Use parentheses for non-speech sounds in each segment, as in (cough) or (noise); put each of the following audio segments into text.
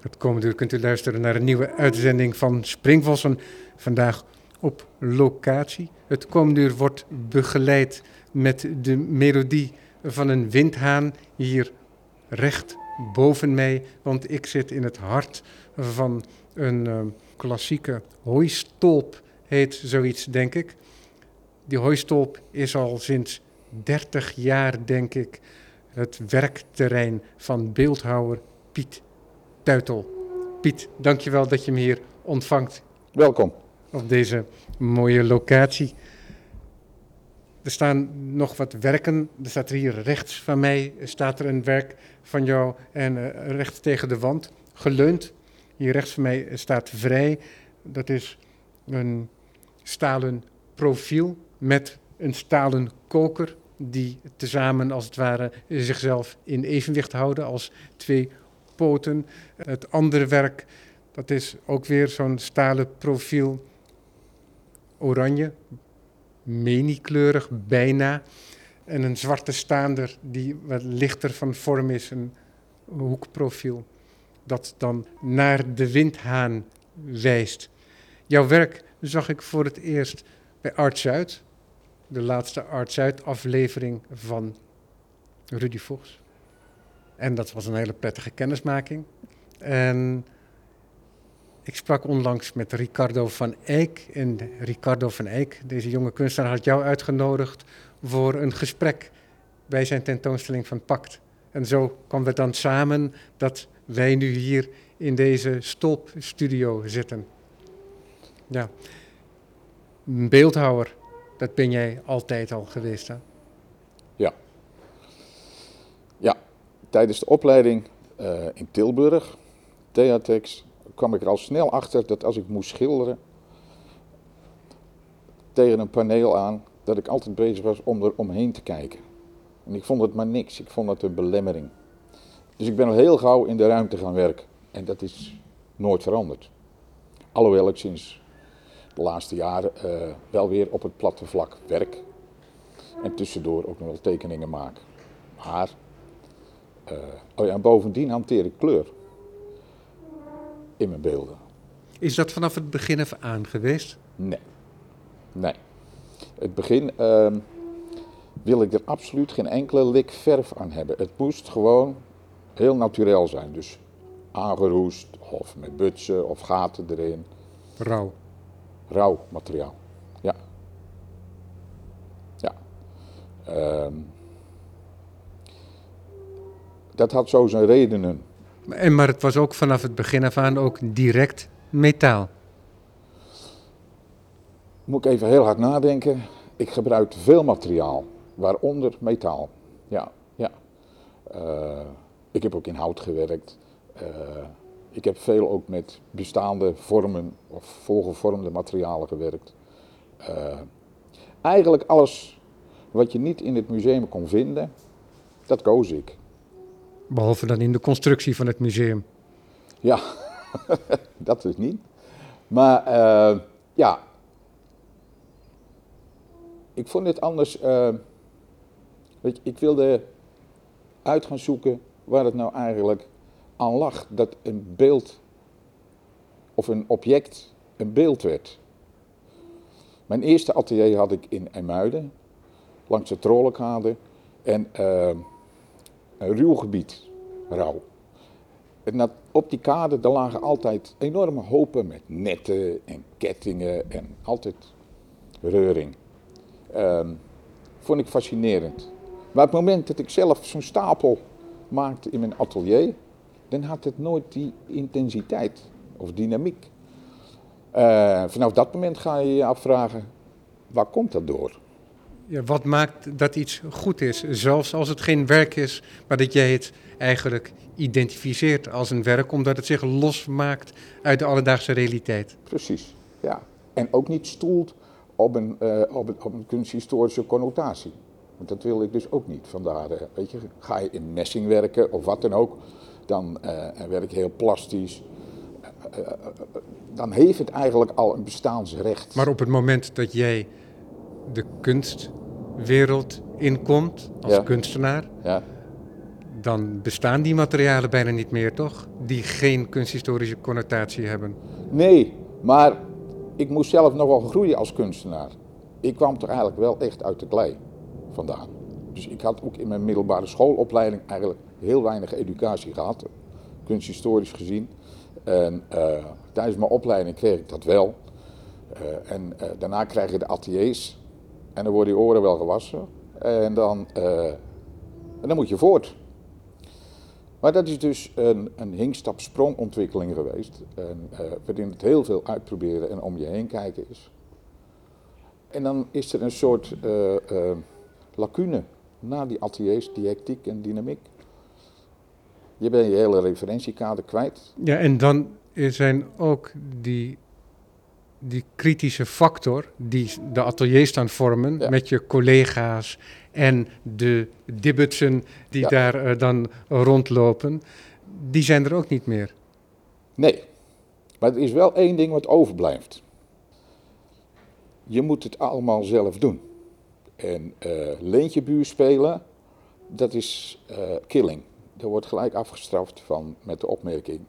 Het komende uur kunt u luisteren naar een nieuwe uitzending van Springvossen. Vandaag op locatie. Het komende uur wordt begeleid met de melodie van een windhaan hier recht boven mij. Want ik zit in het hart van een uh, klassieke hooistolp, heet zoiets denk ik. Die hooistolp is al sinds 30 jaar, denk ik, het werkterrein van beeldhouwer Piet Tuitel. Piet, dankjewel dat je me hier ontvangt. Welkom. Op deze mooie locatie. Er staan nog wat werken. Er staat er hier rechts van mij staat er een werk van jou en uh, recht tegen de wand, geleund. Hier rechts van mij staat vrij. Dat is een stalen profiel met een stalen koker die tezamen als het ware zichzelf in evenwicht houden als twee poten. Het andere werk, dat is ook weer zo'n stalen profiel, oranje, meniekleurig bijna. En een zwarte staander die wat lichter van vorm is, een hoekprofiel. Dat dan naar de windhaan wijst. Jouw werk zag ik voor het eerst bij Art Zuid, de laatste Art Zuid aflevering van Rudy Vos. En dat was een hele prettige kennismaking. En ik sprak onlangs met Ricardo van Eyck. En Ricardo van Eyck, deze jonge kunstenaar, had jou uitgenodigd voor een gesprek bij zijn tentoonstelling van Pact. En zo kwam het dan samen dat wij nu hier in deze stolpstudio zitten. Ja. Beeldhouwer, dat ben jij altijd al geweest, hè? Ja, tijdens de opleiding uh, in Tilburg, Theatex, kwam ik er al snel achter dat als ik moest schilderen tegen een paneel aan, dat ik altijd bezig was om er omheen te kijken. En ik vond het maar niks, ik vond het een belemmering. Dus ik ben al heel gauw in de ruimte gaan werken. En dat is nooit veranderd. Alhoewel ik sinds de laatste jaren uh, wel weer op het platte vlak werk. En tussendoor ook nog wel tekeningen maak. Maar, uh, oh ja, en bovendien hanteer ik kleur in mijn beelden. Is dat vanaf het begin even aan geweest? Nee. Nee. Het begin uh, wil ik er absoluut geen enkele lik verf aan hebben. Het moest gewoon heel natuurlijk zijn. Dus aangeroest of met butsen of gaten erin. Rauw. Rauw materiaal, ja. Ja. Uh, dat had zo zijn redenen. En, maar het was ook vanaf het begin af aan ook direct metaal. Moet ik even heel hard nadenken. Ik gebruik veel materiaal, waaronder metaal. Ja, ja. Uh, ik heb ook in hout gewerkt. Uh, ik heb veel ook met bestaande vormen of volgevormde materialen gewerkt. Uh, eigenlijk alles wat je niet in het museum kon vinden, dat koos ik. Behalve dan in de constructie van het museum. Ja, (laughs) dat is niet. Maar uh, ja, ik vond het anders. Uh, weet je, ik wilde uit gaan zoeken waar het nou eigenlijk aan lag. Dat een beeld of een object een beeld werd. Mijn eerste atelier had ik in IJmuiden, langs de Trollekade. En uh, ruw gebied, rauw. En op die kade daar lagen altijd enorme hopen met netten en kettingen en altijd reuring. Um, vond ik fascinerend. Maar op het moment dat ik zelf zo'n stapel maakte in mijn atelier, dan had het nooit die intensiteit of dynamiek. Uh, vanaf dat moment ga je je afvragen, waar komt dat door? Ja, wat maakt dat iets goed is, zelfs als het geen werk is, maar dat jij het eigenlijk identificeert als een werk, omdat het zich losmaakt uit de alledaagse realiteit. Precies, ja. En ook niet stoelt op een, uh, op een, op een kunsthistorische connotatie. Want dat wil ik dus ook niet. Vandaar, uh, weet je, ga je in messing werken of wat dan ook, dan uh, werk je heel plastisch. dan heeft het eigenlijk al een bestaansrecht. Maar op het moment dat jij de kunstwereld inkomt als Ja. kunstenaar, Ja, dan bestaan die materialen bijna niet meer, toch? Die geen kunsthistorische connotatie hebben. Nee, maar ik moest zelf nog wel groeien als kunstenaar. Ik kwam toch eigenlijk wel echt uit de klei vandaan. Dus ik had ook in mijn middelbare schoolopleiding eigenlijk heel weinig educatie gehad, kunsthistorisch gezien. En uh, tijdens mijn opleiding kreeg ik dat wel. Uh, en uh, daarna krijg je de ateliers en dan worden je oren wel gewassen. En dan, en dan moet je voort. Maar dat is dus een, een hinkstap-sprongontwikkeling geweest. En, waarin het heel veel uitproberen en om je heen kijken is. En dan is er een soort lacune na die ateliers, die hectiek en dynamiek. Je bent je hele referentiekader kwijt. Ja, en dan zijn ook die, die kritische factor die de ateliers dan vormen ja. met je collega's en de dibbetsen die ja. daar uh, dan rondlopen, die zijn er ook niet meer. Nee, maar er is wel één ding wat overblijft. Je moet het allemaal zelf doen. En uh, leentje buur spelen, dat is uh, killing. Er wordt gelijk afgestraft van, met de opmerking,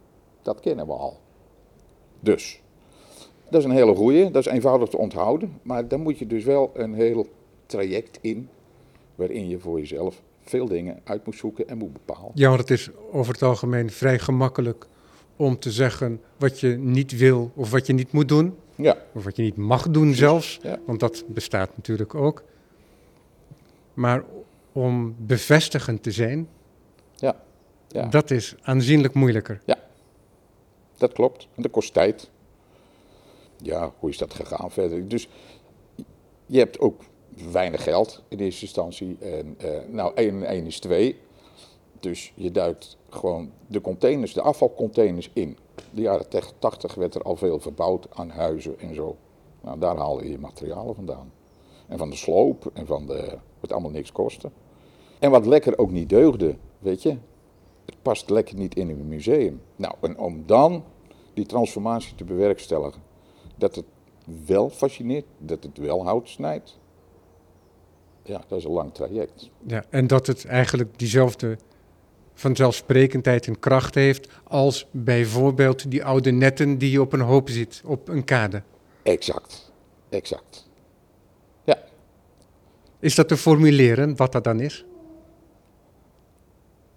dat kennen we al. Dus, dat is een hele goeie, dat is eenvoudig te onthouden, maar dan moet je dus wel een heel traject in, waarin je voor jezelf veel dingen uit moet zoeken en moet bepalen. Ja, want het is over het algemeen vrij gemakkelijk om te zeggen wat je niet wil of wat je niet moet doen. Ja. Of wat je niet mag doen zelfs, ja. want dat bestaat natuurlijk ook. Maar om bevestigend te zijn, ja. Ja. dat is aanzienlijk moeilijker. Ja, dat klopt. En dat kost tijd. Ja, hoe is dat gegaan verder? Dus je hebt ook weinig geld in eerste instantie. En uh, nou, 1 en 1 is 2. Dus je duikt gewoon de containers, de afvalcontainers in. De jaren 80 werd er al veel verbouwd aan huizen en zo. Nou, daar haal je je materialen vandaan. En van de sloop en van de, wat allemaal niks kostte. En wat lekker ook niet deugde, weet je. Het past lekker niet in een museum. Nou, en om dan die transformatie te bewerkstelligen, dat het wel fascineert, dat het wel hout snijdt. Ja, dat is een lang traject. Ja, en dat het eigenlijk diezelfde vanzelfsprekendheid en kracht heeft als bijvoorbeeld die oude netten die je op een hoop ziet, op een kade. Exact, exact. Is dat te formuleren, wat dat dan is?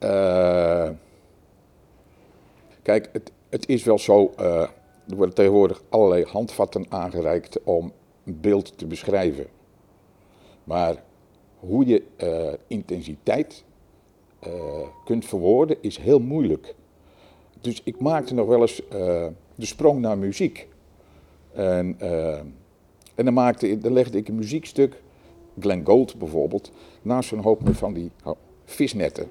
Uh, kijk, het, het, is wel zo, uh, er worden tegenwoordig allerlei handvatten aangereikt om een beeld te beschrijven. Maar hoe je uh, intensiteit kunt verwoorden is heel moeilijk. Dus ik maakte nog wel eens de sprong naar muziek. En, en dan, maakte, dan legde ik een muziekstuk Glenn Gold bijvoorbeeld, naast zo'n hoop van die oh, visnetten.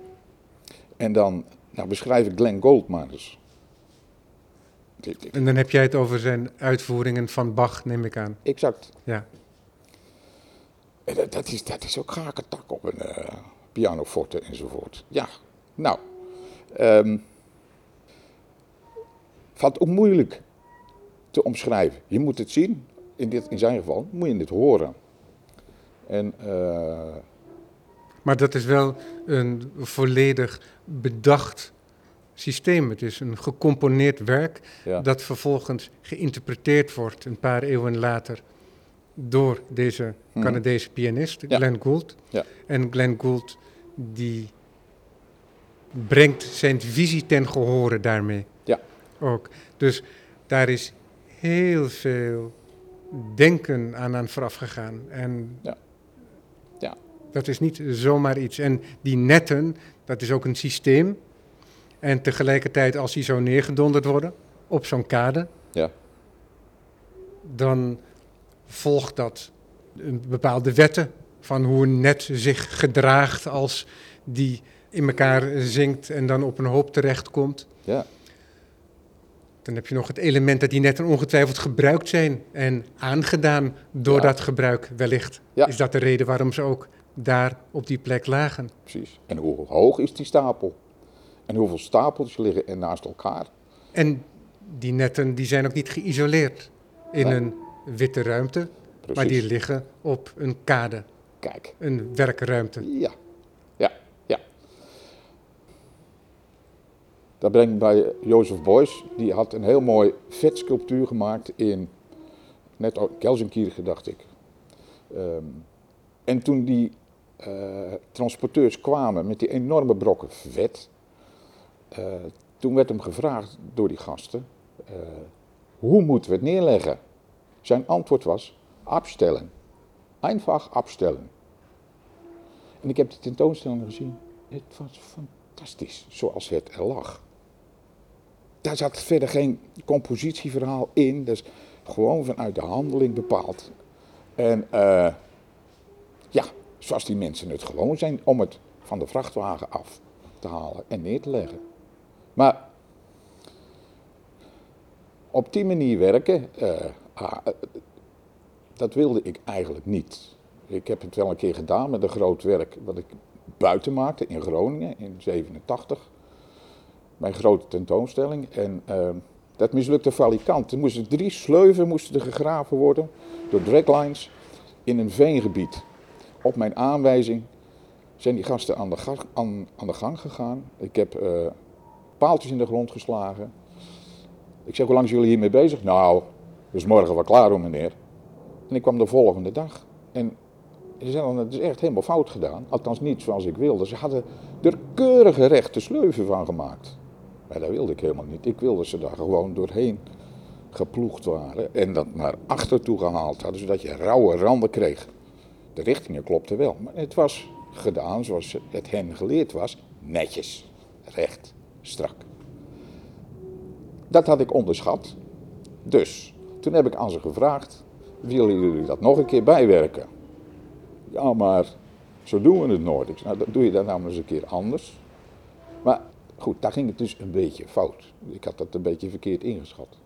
En dan nou, beschrijf ik Glenn Gold maar eens. En dan heb jij het over zijn uitvoeringen van Bach, neem ik aan. Exact. Ja. En dat, dat, is, dat is ook tak op een uh, pianoforte enzovoort. Ja, nou. Um, valt ook moeilijk te omschrijven. Je moet het zien, in, dit, in zijn geval moet je het horen. En, uh... Maar dat is wel een volledig bedacht systeem. Het is een gecomponeerd werk ja. dat vervolgens geïnterpreteerd wordt een paar eeuwen later door deze Mhm. Canadese pianist, Ja. Glenn Gould. Ja. En Glenn Gould die brengt zijn visie ten gehore daarmee. Ja. Ook. Dus daar is heel veel denken aan aan vooraf gegaan. En Ja. Ja. dat is niet zomaar iets. En die netten, dat is ook een systeem. En tegelijkertijd, als die zo neergedonderd worden op zo'n kade, Ja. dan volgt dat een bepaalde wetten van hoe een net zich gedraagt als die in elkaar zinkt en dan op een hoop terechtkomt. Ja. Dan heb je nog het element dat die netten ongetwijfeld gebruikt zijn en aangedaan door Ja. dat gebruik wellicht. Ja. Is dat de reden waarom ze ook daar op die plek lagen? Precies. En hoe hoog is die stapel? En hoeveel stapels liggen er naast elkaar? En die netten die zijn ook niet geïsoleerd in Nee. een witte ruimte, Precies. maar die liggen op een kade, Kijk. een werkruimte. Ja. Ja. Ja. Ben ik bij Jozef Beuys. Die had een heel mooi vetsculptuur gemaakt in, net ook Gelsenkirchen dacht ik. Ehm, en toen die eh, transporteurs kwamen met die enorme brokken vet, eh, toen werd hem gevraagd door die gasten, eh, hoe moeten we het neerleggen? Zijn antwoord was, afstellen. Einfach afstellen. En ik heb de tentoonstelling gezien. Het was fantastisch, zoals het er lag. Daar zat verder geen compositieverhaal in, dus gewoon vanuit de handeling bepaald. En uh, ja, zoals die mensen het gewoon zijn om het van de vrachtwagen af te halen en neer te leggen. Maar op die manier werken, uh, uh, dat wilde ik eigenlijk niet. Ik heb het wel een keer gedaan met een groot werk wat ik buiten maakte in Groningen in 87. Mijn grote tentoonstelling. En uh, dat mislukte valikant. Er moesten drie sleuven moesten er gegraven worden door draglines in een veengebied. Op mijn aanwijzing zijn die gasten aan de, gang, aan, de gang gegaan. Ik heb uh, paaltjes in de grond geslagen. Ik zeg, hoe lang zijn jullie hiermee bezig? Nou, dus morgen wel klaar hoor meneer. En ik kwam de volgende dag. En ze zeiden, het is echt helemaal fout gedaan. Althans niet zoals ik wilde. Ze hadden er keurige rechte sleuven van gemaakt. Maar dat wilde ik helemaal niet. Ik wilde ze daar gewoon doorheen geploegd waren. En dat naar achter toe gehaald hadden, zodat je rauwe randen kreeg. De richtingen klopten wel. Maar het was gedaan zoals het hen geleerd was. Netjes. Recht. Strak. Dat had ik onderschat. Dus, toen heb ik aan ze gevraagd willen jullie dat nog een keer bijwerken? Ja, maar zo doen we het nooit. Ik nou, doe je dat nou eens een keer anders. Maar goed, daar ging het dus een beetje fout. Ik had dat een beetje verkeerd ingeschat.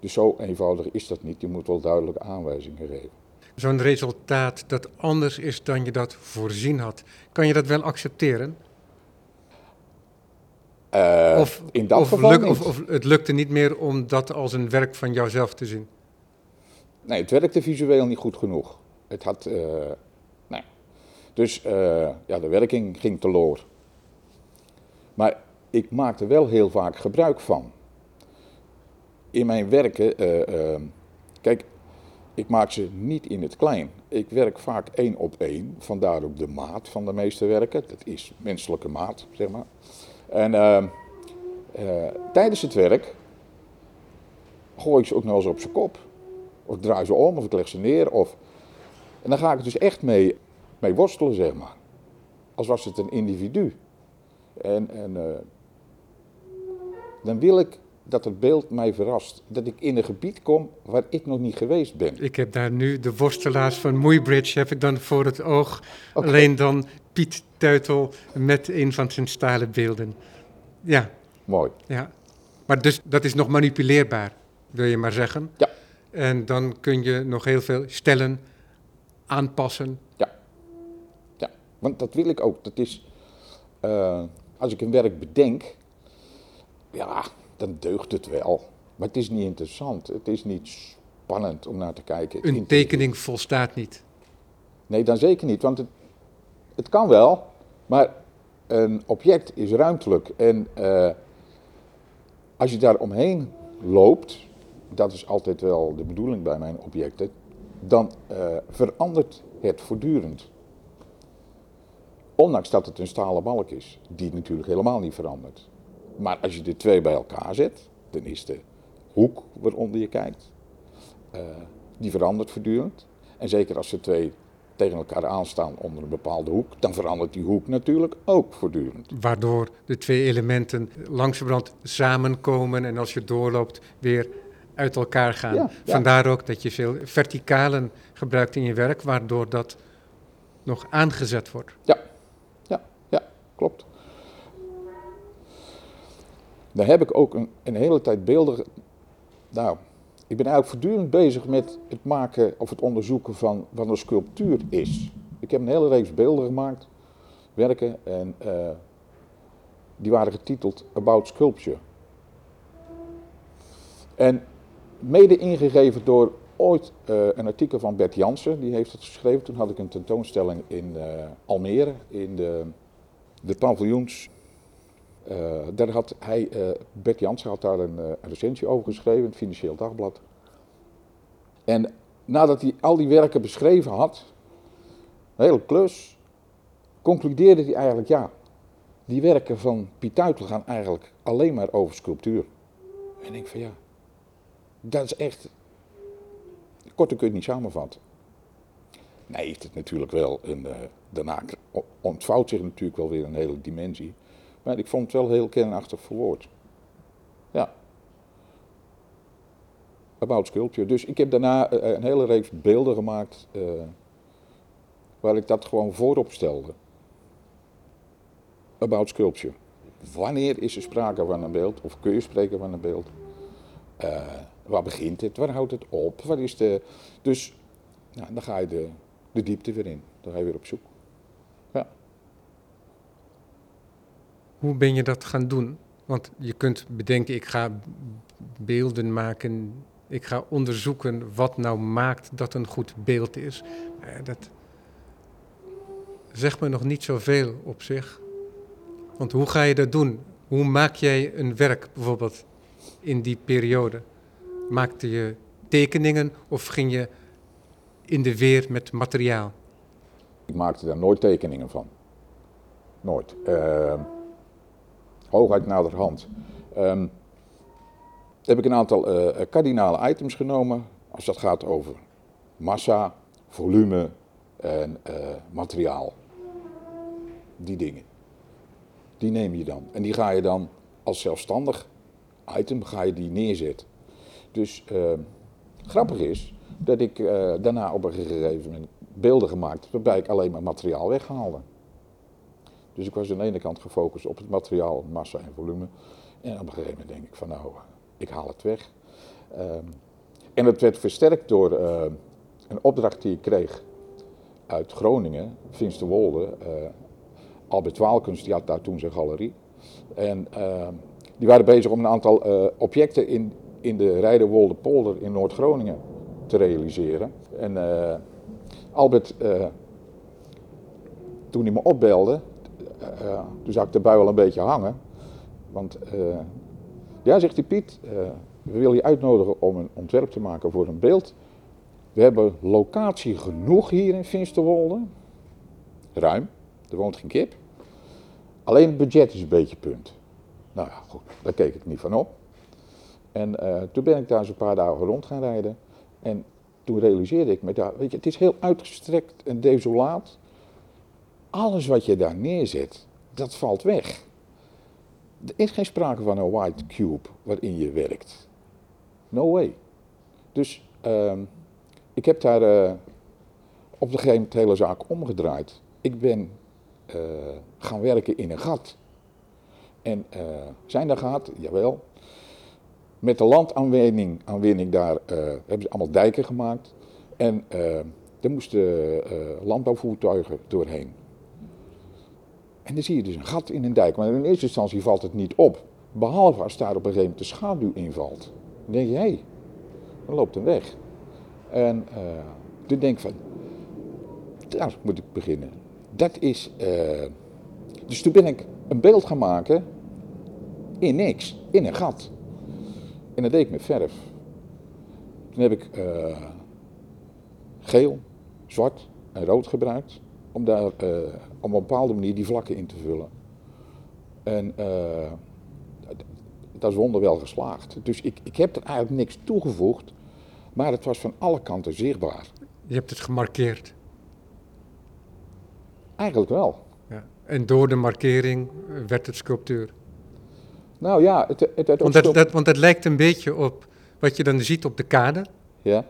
Dus zo eenvoudig is dat niet. Je moet wel duidelijke aanwijzingen geven. Zo'n resultaat dat anders is dan je dat voorzien had, kan je dat wel accepteren? Uh, of, in dat of, geval luk, of, of het lukte niet meer om dat als een werk van jouzelf te zien? Nee, het werkte visueel niet goed genoeg. Het had, uh, nee. Dus uh, ja, de werking ging teloor. Maar ik maakte wel heel vaak gebruik van. In mijn werken, uh, kijk, ik maak ze niet in het klein. Ik werk vaak één op één, vandaar ook de maat van de meeste werken. Dat is menselijke maat, zeg maar. En tijdens het werk gooi ik ze ook nog eens op zijn kop. Of ik draai ze om, of ik leg ze neer. Of... En dan ga ik er dus echt mee, mee worstelen, zeg maar. Als was het een individu. En, en uh, dan wil ik dat het beeld mij verrast. Dat ik in een gebied kom waar ik nog niet geweest ben. Ik heb daar nu de worstelaars van Moeibridge heb ik dan voor het oog. Okay. Alleen dan Piet Teutel met een van zijn stalen beelden. Ja. Mooi. Ja. Maar dus dat is nog manipuleerbaar, wil je maar zeggen? Ja. En dan kun je nog heel veel stellen, aanpassen. Ja, ja. want dat wil ik ook. Dat is, uh, als ik een werk bedenk, ja, dan deugt het wel. Maar het is niet interessant. Het is niet spannend om naar te kijken. Een tekening volstaat niet. Nee, dan zeker niet. Want het, het kan wel, maar een object is ruimtelijk. En uh, als je daar omheen loopt, dat is altijd wel de bedoeling bij mijn objecten, dan uh, verandert het voortdurend. Ondanks dat het een stalen balk is, die natuurlijk helemaal niet verandert. Maar als je de twee bij elkaar zet, dan is de hoek waaronder je kijkt, uh, die verandert voortdurend. En zeker als ze twee tegen elkaar aanstaan onder een bepaalde hoek, dan verandert die hoek natuurlijk ook voortdurend. Waardoor de twee elementen langzamerhand samenkomen en als je doorloopt weer uit elkaar gaan. Ja, ja. Vandaar ook dat je veel verticalen gebruikt in je werk, waardoor dat nog aangezet wordt. Ja, ja, ja, klopt. Daar heb ik ook een, een hele tijd beelden. Nou, ik ben eigenlijk voortdurend bezig met het maken of het onderzoeken van wat een sculptuur is. Ik heb een hele reeks beelden gemaakt, werken, en uh, die waren getiteld About Sculpture. En mede ingegeven door ooit uh, een artikel van Bert Jansen, die heeft het geschreven. Toen had ik een tentoonstelling in uh, Almere, in de, de paviljoens. Eh, daar had hij, eh, Bert Jansen had daar een, een recensie over geschreven, het Financieel Dagblad. En nadat hij al die werken beschreven had, een hele klus, concludeerde hij eigenlijk ja, die werken van Piet Uytel gaan eigenlijk alleen maar over sculptuur. En ik denk van ja, dat is echt, korter kun je het niet samenvatten. Nee, heeft het natuurlijk wel een, daarna ontvouwt zich natuurlijk wel weer een hele dimensie. Maar ik vond het wel heel kernachtig verwoord. Ja. About sculpture. Dus ik heb daarna eh, een hele reeks beelden gemaakt eh, waar ik dat gewoon voorop stelde. About sculpture. Wanneer is er sprake van een beeld? Of kun je spreken van een beeld? Eh, waar begint het? Waar houdt het op? Wat is de... Dus nou, dan ga je de, de diepte weer in. Dan ga je weer op zoek. Hoe ben je dat gaan doen? Want je kunt bedenken, ik ga beelden maken, ik ga onderzoeken wat nou maakt dat een goed beeld is. Dat zegt me nog niet zoveel op zich. Want hoe ga je dat doen? Hoe maak jij een werk bijvoorbeeld in die periode? Maakte je tekeningen of ging je in de weer met materiaal? Ik maakte daar nooit tekeningen van. Nooit. Ehm hooguit naderhand. Ehm heb ik een aantal eh, kardinale items genomen. Als dat gaat over massa, volume en eh, materiaal. Die dingen. Die neem je dan. En die ga je dan als zelfstandig item ga je die neerzetten. Dus ehm, grappig is dat ik daarna op een gegeven moment beelden gemaakt waarbij ik alleen maar materiaal weghaalde. Dus ik was aan de ene kant gefocust op het materiaal, massa en volume. En op een gegeven moment denk ik van nou, ik haal het weg. Ehm, en dat werd versterkt door eh, een opdracht die ik kreeg uit Groningen, Finsterwolde. eh Albert Waalkunst, die had daar toen zijn galerie. En ehm, die waren bezig om een aantal eh, objecten in, in de Rijdenwolde polder in Noord-Groningen te realiseren. En Albert, toen hij me opbelde, eh, eh, toen zag ik de al een beetje hangen. Want eh, ja, zegt hij Piet, we willen je uitnodigen om een ontwerp te maken voor een beeld. We hebben locatie genoeg hier in Finsterwolde. Ruim, er woont geen kip. Alleen het budget is een beetje punt. Nou ja, goed, daar keek ik niet van op. En toen ben ik daar eens een paar dagen rond gaan rijden. En toen realiseerde ik me, daar, weet je, het is heel uitgestrekt en desolaat. Alles wat je daar neerzet, dat valt weg. Er is geen sprake van een white cube waarin je werkt. No way. Dus ehm, ik heb daar eh, op een gegeven moment de hele zaak omgedraaid. Ik ben eh, gaan werken in een gat. En eh, zijn er gehad? Jawel. Met de landaanwinning aanwinning daar hebben ze allemaal dijken gemaakt. En er moesten landbouwvoertuigen doorheen. En dan zie je dus een gat in een dijk. Maar in eerste instantie valt het niet op. Behalve als daar op een gegeven moment de schaduw invalt. Dan denk je, hé, dan loopt een weg. En eh, toen denk ik van, daar moet ik beginnen. Dat is, eh, dus toen ben ik een beeld gaan maken in niks, in een gat. En dat deed ik met verf. Toen heb ik eh, geel, zwart en rood gebruikt om daar eh, op een bepaalde manier die vlakken in te vullen. En eh, dat is wonderwel geslaagd. Dus ik, ik heb er eigenlijk niks toegevoegd, maar het was van alle kanten zichtbaar. Je hebt het gemarkeerd. Eigenlijk wel. Ja. En door de markering eh, werd het sculptuur. Nou ja, het, het, het Want dat, dat, want dat lijkt een beetje op wat je dan ziet op de kade. Ja,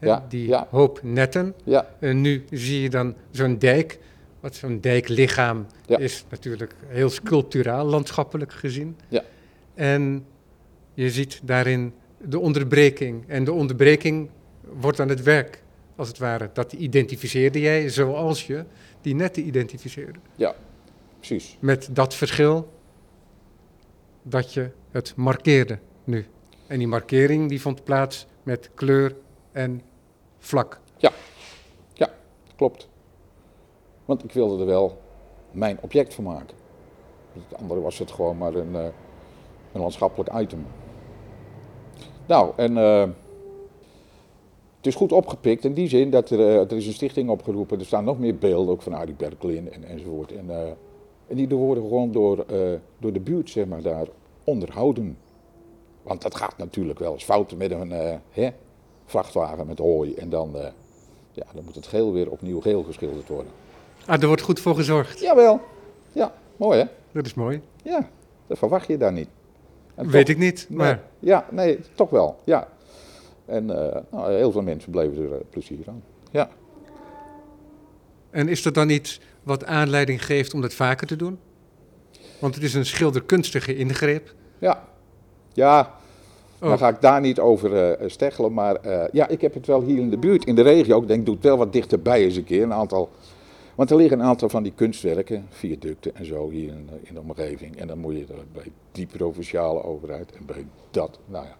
Ja, die ja. hoop netten. ja, En nu zie je dan zo'n dijk. Wat zo'n dijklichaam Ja. is natuurlijk heel sculpturaal, landschappelijk gezien. Ja. En je ziet daarin de onderbreking. En de onderbreking wordt aan het werk, als het ware. Dat identificeerde jij zoals je die netten identificeerde. precies. Met dat verschil dat je het markeerde nu. En die markering die vond plaats met kleur en vlak. Klopt. Want ik wilde er wel mijn object van maken. Het andere was het gewoon maar een, uh, een landschappelijk item. Nou, en uh, het is goed opgepikt in die zin dat er, uh, er is een stichting opgeroepen. Er staan nog meer beelden, ook van Arie Berkelin en, enzovoort. En, en die worden gewoon door, door de buurt, zeg maar, daar onderhouden. Want dat gaat natuurlijk wel eens fout met een hè, vrachtwagen met hooi. En dan, ja, dan moet het geel weer opnieuw geel geschilderd worden. Ah, er wordt goed voor gezorgd. Jawel. Ja, mooi hè? Dat is mooi. Ja, dat verwacht je daar niet. En Weet ik niet, maar... ja, nee, toch wel, ja. En uh, nou, heel veel mensen bleven er uh, plezier aan. Ja. En is er dan iets wat aanleiding geeft om dat vaker te doen? Want het is een schilderkunstige ingreep. Ja, ja. Oh. Dan ga ik daar niet over uh, steggelen. Maar ja, ik heb het wel hier in de buurt, in de regio. Ik denk, doe het wel wat dichterbij eens een keer. Een aantal want er liggen een aantal van die kunstwerken, viaducten en zo hier in, in de omgeving. En dan moet je er bij die provinciale overheid en bij dat, nou ja.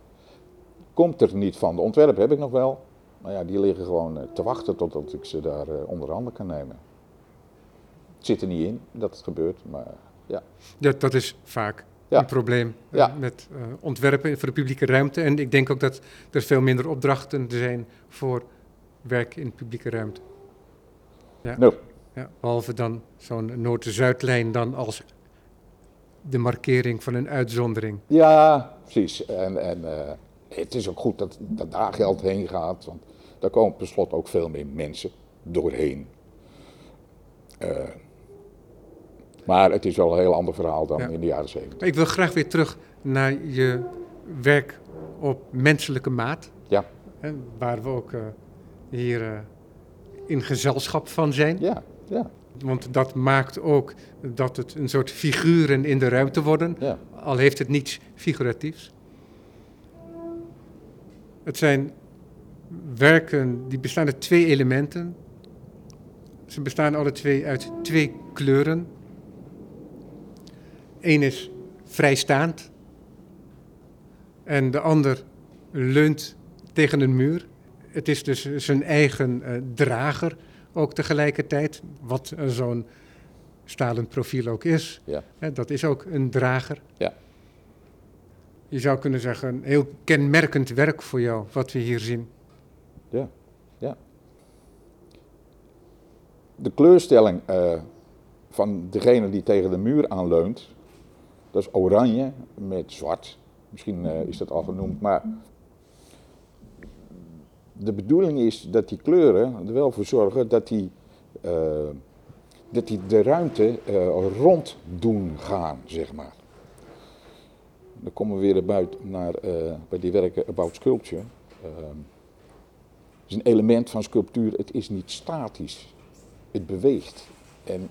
Komt er niet van. De ontwerpen heb ik nog wel. Maar ja, die liggen gewoon eh, te wachten totdat ik ze daar onder handen kan nemen. Het zit er niet in dat het gebeurt, maar ja. ja dat is vaak. Een probleem ja. met uh, ontwerpen voor de publieke ruimte. En ik denk ook dat er veel minder opdrachten zijn voor werk in publieke ruimte. Ja. No. Ja, behalve dan zo'n Noord-Zuidlijn dan als de markering van een uitzondering. Ja, precies. En, en uh, het is ook goed dat, dat daar geld heen gaat, want daar komen per slot ook veel meer mensen doorheen. Uh, maar het is wel een heel ander verhaal dan ja. in de jaren zeventig. Ik wil graag weer terug naar je werk op menselijke maat. Ja. Hè, waar we ook uh, hier in gezelschap van zijn. Ja. Ja. Want dat maakt ook dat het een soort figuren in de ruimte worden, ja. al heeft het niets figuratiefs. Het zijn werken die bestaan uit twee elementen. Ze bestaan alle twee uit twee kleuren. Eén is vrijstaand en de ander leunt tegen een muur. Het is dus zijn eigen uh, drager ook tegelijkertijd, wat zo'n stalen profiel ook is. Ja. Hè, dat is ook een drager. Ja. Je zou kunnen zeggen, een heel kenmerkend werk voor jou, wat we hier zien. Ja, ja. De kleurstelling uh, van degene die tegen de muur aanleunt, dat is oranje met zwart. Misschien uh, is dat al genoemd, maar de bedoeling is dat die kleuren er wel voor zorgen dat die, uh, dat die de ruimte uh, rond doen gaan, zeg maar. Dan komen we weer buiten naar, bij die werken About Sculpture. het is een element van sculptuur, het is niet statisch. Het beweegt. En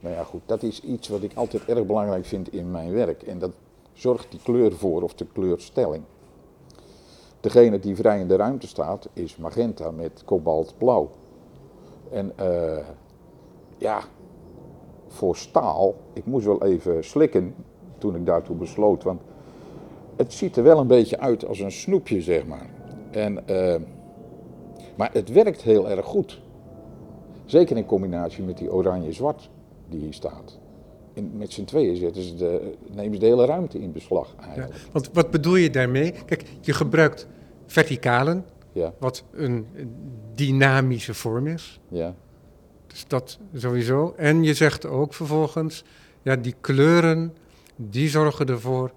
nou ja, goed, dat is iets wat ik altijd erg belangrijk vind in mijn werk. En dat zorgt die kleur voor, of de kleurstelling. Degene die vrij in de ruimte staat is magenta met kobaltblauw. En uh, ja, voor staal, ik moest wel even slikken toen ik daartoe besloot, want het ziet er wel een beetje uit als een snoepje, zeg maar. En, uh, maar het werkt heel erg goed. Zeker in combinatie met die oranje-zwart die hier staat. In, met z'n tweeën zetten ze de, nemen ze de hele ruimte in beslag eigenlijk. Ja, want wat bedoel je daarmee? Kijk, je gebruikt verticalen, ja. wat een dynamische vorm is. Ja. Dus dat sowieso. En je zegt ook vervolgens, ja, die kleuren, die zorgen ervoor,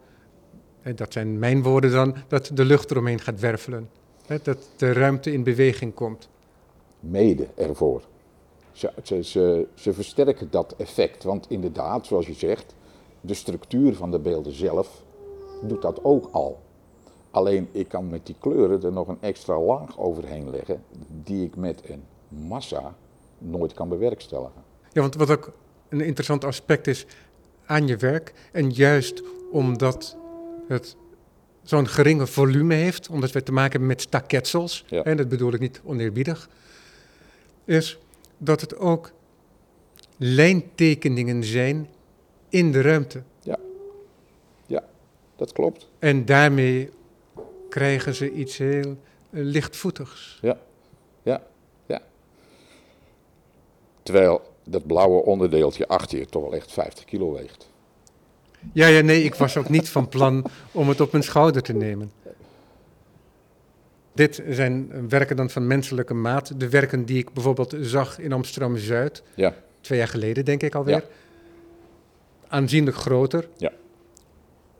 en dat zijn mijn woorden dan, dat de lucht eromheen gaat wervelen. Hè, dat de ruimte in beweging komt. Mede ervoor. Ze, ze, ze, ze versterken dat effect, want inderdaad, zoals je zegt, de structuur van de beelden zelf doet dat ook al. Alleen ik kan met die kleuren er nog een extra laag overheen leggen, die ik met een massa nooit kan bewerkstelligen. Ja, want wat ook een interessant aspect is aan je werk, en juist omdat het zo'n geringe volume heeft, omdat we te maken hebben met staketsels, ja. en dat bedoel ik niet oneerbiedig, is dat het ook lijntekeningen zijn in de ruimte. Ja, ja dat klopt. En daarmee krijgen ze iets heel lichtvoetigs. Ja, ja, ja. Terwijl dat blauwe onderdeeltje achter je toch wel echt 50 kilo weegt. Ja, ja, nee, ik was ook niet van plan om het op mijn schouder te nemen. Dit zijn werken dan van menselijke maat. De werken die ik bijvoorbeeld zag in Amsterdam-Zuid, Ja, twee jaar geleden denk ik alweer. Aanzienlijk groter. Ja.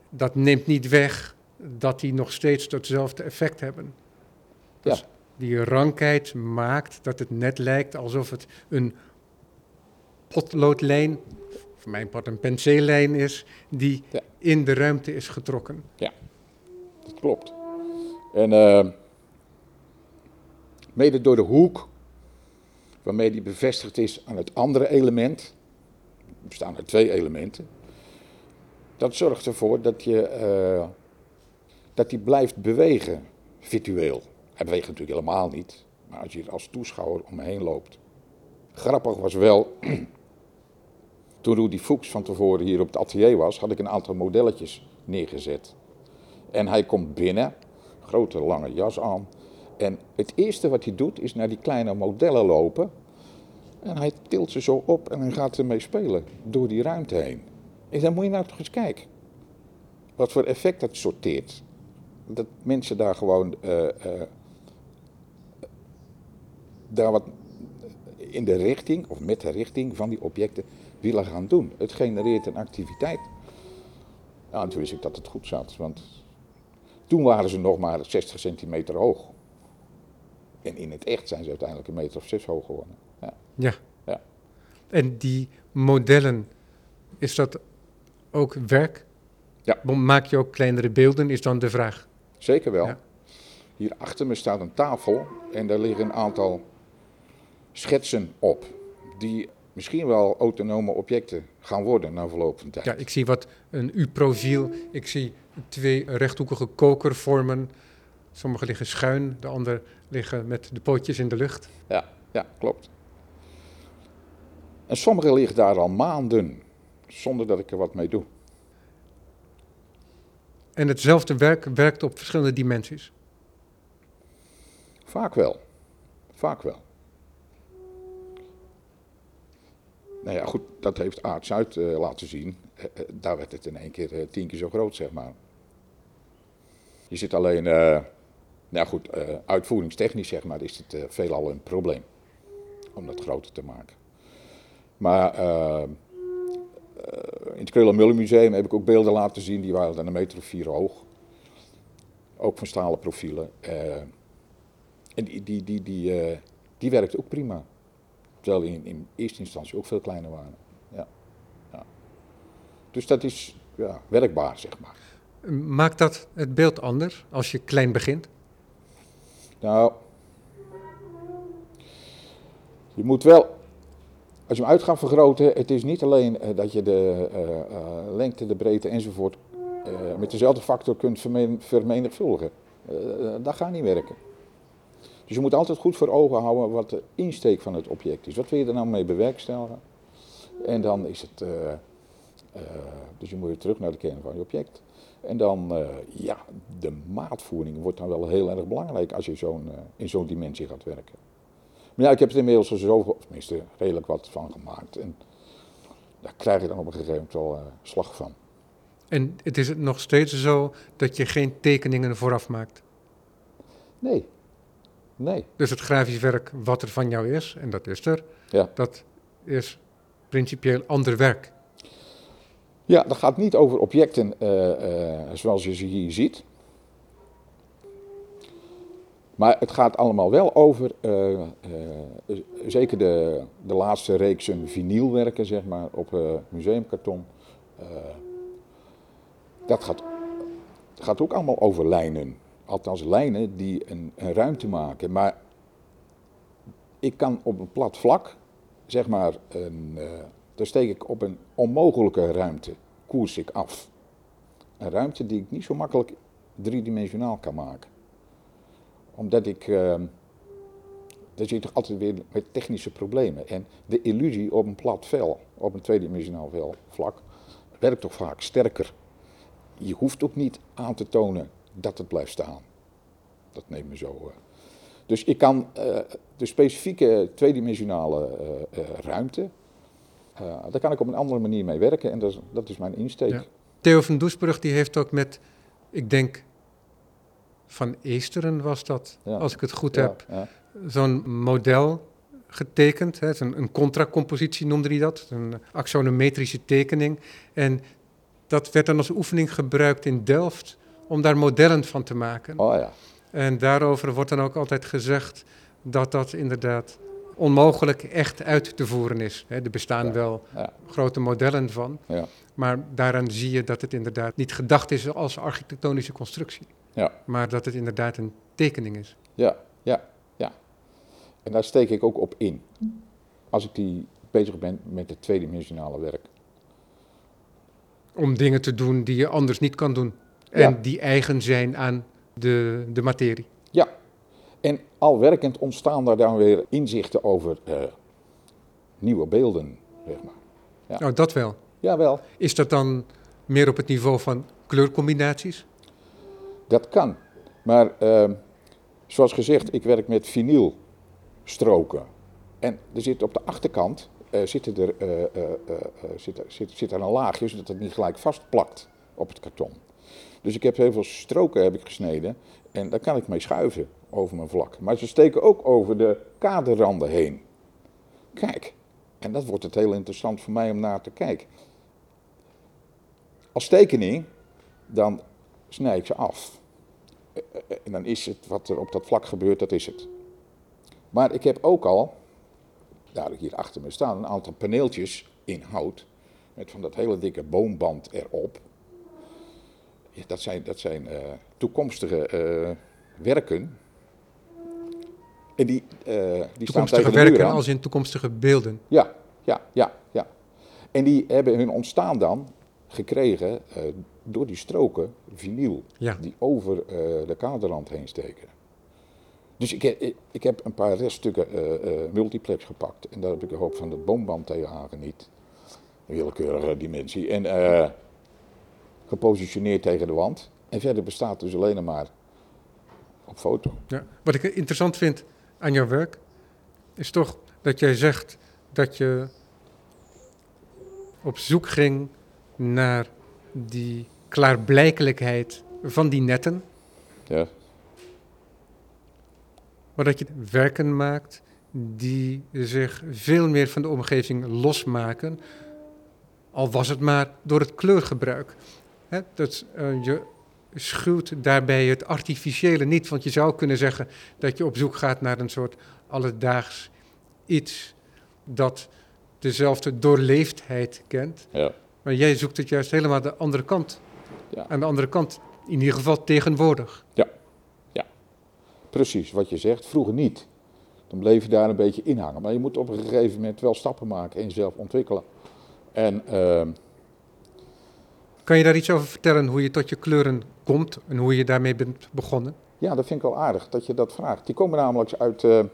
Dat neemt niet weg dat die nog steeds hetzelfde effect hebben. Ja. Dus die rankheid maakt dat het net lijkt alsof het een potloodlijn, voor mijn part een penseellijn is, die Ja. in de ruimte is getrokken. dat klopt. En eh, mede door de hoek waarmee die bevestigd is aan het andere element, er bestaan er twee elementen, dat zorgt ervoor dat je eh, dat die blijft bewegen, virtueel. Hij beweegt natuurlijk helemaal niet, maar als je er als toeschouwer omheen loopt. Grappig was wel, (clears throat) toen Rudy Fuchs van tevoren hier op het atelier was, had ik een aantal modelletjes neergezet. En hij komt binnen, grote lange jas aan. En het eerste wat hij doet is naar die kleine modellen lopen. En hij tilt ze zo op en hij gaat ermee spelen door die ruimte heen. En dan moet je nou toch eens kijken. Wat voor effect dat sorteert. Dat mensen daar gewoon eh, eh, daar wat in de richting, of met de richting van die objecten willen gaan doen. Het genereert een activiteit. Nou, en toen wist ik dat het goed zat, want toen waren ze nog maar 60 centimeter hoog. En in het echt zijn ze uiteindelijk een meter of zes hoog geworden. Ja. Ja. Ja. En die modellen, is dat ook werk? Ja. Maak je ook kleinere beelden, is dan de vraag. Zeker wel. Ja. Hier achter me staat een tafel en daar liggen een aantal schetsen op. Die misschien wel autonome objecten gaan worden na verloop van tijd. Ja, ik zie wat een U-profiel. Ik zie twee rechthoekige kokervormen. Sommige liggen schuin, de andere liggen met de pootjes in de lucht. Ja, ja, klopt. En sommige liggen daar al maanden, zonder dat ik er wat mee doe. En hetzelfde werk werkt op verschillende dimensies. Vaak wel. Vaak wel. Nou ja, goed, dat heeft Aard Zuid eh, laten zien. Eh, eh, daar werd het in één keer tien keer zo groot, zeg maar. Je zit alleen, nou goed, eh, uitvoeringstechnisch, zeg maar, is het eh, veelal een probleem. Om dat groter te maken. Maar eh, in het Krullenmullen Museum heb ik ook beelden laten zien, die waren dan een meter of vier hoog. Ook van stalen profielen. En die, die, die, die, die werkt ook prima. Terwijl in, in eerste instantie ook veel kleiner waren. Ja. Ja. Dus dat is ja, werkbaar, zeg maar. Maakt dat het beeld anders als je klein begint? Nou, je moet wel, als je hem uit gaat vergroten, het is niet alleen eh, dat je de eh, eh, lengte, de breedte enzovoort met dezelfde factor kunt vermen- vermenigvuldigen. Dat gaat niet werken. Dus je moet altijd goed voor ogen houden wat de insteek van het object is. Wat wil je er nou mee bewerkstelligen? En dan is het, dus je moet weer terug naar de kern van je object. En dan, eh, ja, de maatvoering wordt dan wel heel erg belangrijk als je zo'n, eh, in zo'n dimensie gaat werken. Maar ja, ik heb er inmiddels zoveel, of tenminste redelijk wat van gemaakt. En daar krijg je dan op een gegeven moment wel eh, slag van. En het is nog steeds zo dat je geen tekeningen vooraf maakt. Nee, nee. Dus het grafisch werk wat er van jou is, en dat is er, Ja. dat is principieel ander werk. Ja, dat gaat niet over objecten eh, eh, zoals je ze hier ziet. Maar het gaat allemaal wel over, eh, zeker de, de laatste reeksen vinylwerken, zeg maar, op eh, museumkarton. dat gaat, gaat ook allemaal over lijnen. Althans, lijnen die een, een ruimte maken. Maar ik kan op een plat vlak, zeg maar, een, daar steek ik op een onmogelijke ruimte, koers ik af. Een ruimte die ik niet zo makkelijk driedimensionaal kan maken. Omdat ik, daar zit toch altijd weer met technische problemen. En de illusie op een plat vel, op een tweedimensionaal vel, vlak, werkt toch vaak sterker. Je hoeft ook niet aan te tonen dat het blijft staan. Dat neemt me zo. eh. Dus ik kan eh, de specifieke tweedimensionale eh, ruimte, daar kan ik op een andere manier mee werken en dat is, dat is mijn insteek. Ja. Theo van Doesburg die heeft ook met, ik denk, Van Eesteren was dat, Ja. als ik het goed Ja, heb, zo'n model getekend. Hè, een, een contracompositie noemde hij dat, een axonometrische tekening. En dat werd dan als oefening gebruikt in Delft om daar modellen van te maken. Oh ja, En daarover wordt dan ook altijd gezegd dat dat inderdaad onmogelijk echt uit te voeren is. Hè, er bestaan Ja. wel ja, grote modellen van, ja, maar daaraan zie je dat het inderdaad niet gedacht is als architectonische constructie, ja, maar dat het inderdaad een tekening is. ja, ja, ja. En daar steek ik ook op in. Als ik die bezig ben met het tweedimensionale werk. Om dingen te doen die je anders niet kan doen. En die eigen zijn aan de, de materie. Ja, al werkend ontstaan daar dan weer inzichten over eh, nieuwe beelden, zeg maar. Ja. Nou, dat wel. Jawel, Is dat dan meer op het niveau van kleurcombinaties? dat kan. Maar ehm, zoals gezegd, ik werk met vinylstroken. En er zit op de achterkant eh, zitten er, eh, zit, zit, zit er een laagje, zodat het niet gelijk vastplakt op het karton. Dus ik heb heel veel stroken heb ik gesneden en daar kan ik mee schuiven over mijn vlak. Maar ze steken ook over de kaderranden heen. Kijk, en dat wordt het heel interessant voor mij om naar te kijken. Als tekening, dan snij ik ze af. En dan is het wat er op dat vlak gebeurt, dat is het. Maar ik heb ook al, daar hier achter me staan, een aantal paneeltjes in hout. Met van dat hele dikke boomband erop. Dat zijn, dat zijn eh, toekomstige eh, werken. En die, eh, die staan Toekomstige werken als in toekomstige beelden. Ja, ja, ja, ja. En die hebben hun ontstaan dan gekregen door die stroken vinyl Ja. die over de kaderrand heen steken. Dus ik, heb- ik, ik heb een paar reststukken multiplex gepakt en daar heb ik een hoop van de boomband tegen niet. Een willekeurige dimensie. En gepositioneerd tegen de wand. En verder bestaat dus alleen maar op foto. Ja. Wat ik interessant vind aan jouw werk, is toch dat jij zegt dat je op zoek ging naar die klaarblijkelijkheid van die netten, Ja, maar dat je werken maakt die zich veel meer van de omgeving losmaken, al was het maar door het kleurgebruik. Dat, eh, je schuwt daarbij het artificiële niet, want je zou kunnen zeggen dat je op zoek gaat naar een soort alledaags iets dat dezelfde doorleefdheid kent. ja, Maar jij zoekt het juist helemaal de andere kant. ja. Aan de andere kant, in ieder geval tegenwoordig. Precies, wat je zegt. Vroeger niet. Dan bleef je daar een beetje in hangen. Maar je moet op een gegeven moment wel stappen maken en jezelf ontwikkelen. En ehm, Kan je daar iets over vertellen, hoe je tot je kleuren komt en hoe je daarmee bent begonnen? ja, dat vind ik wel aardig dat je dat vraagt. Die komen namelijk uit. eh,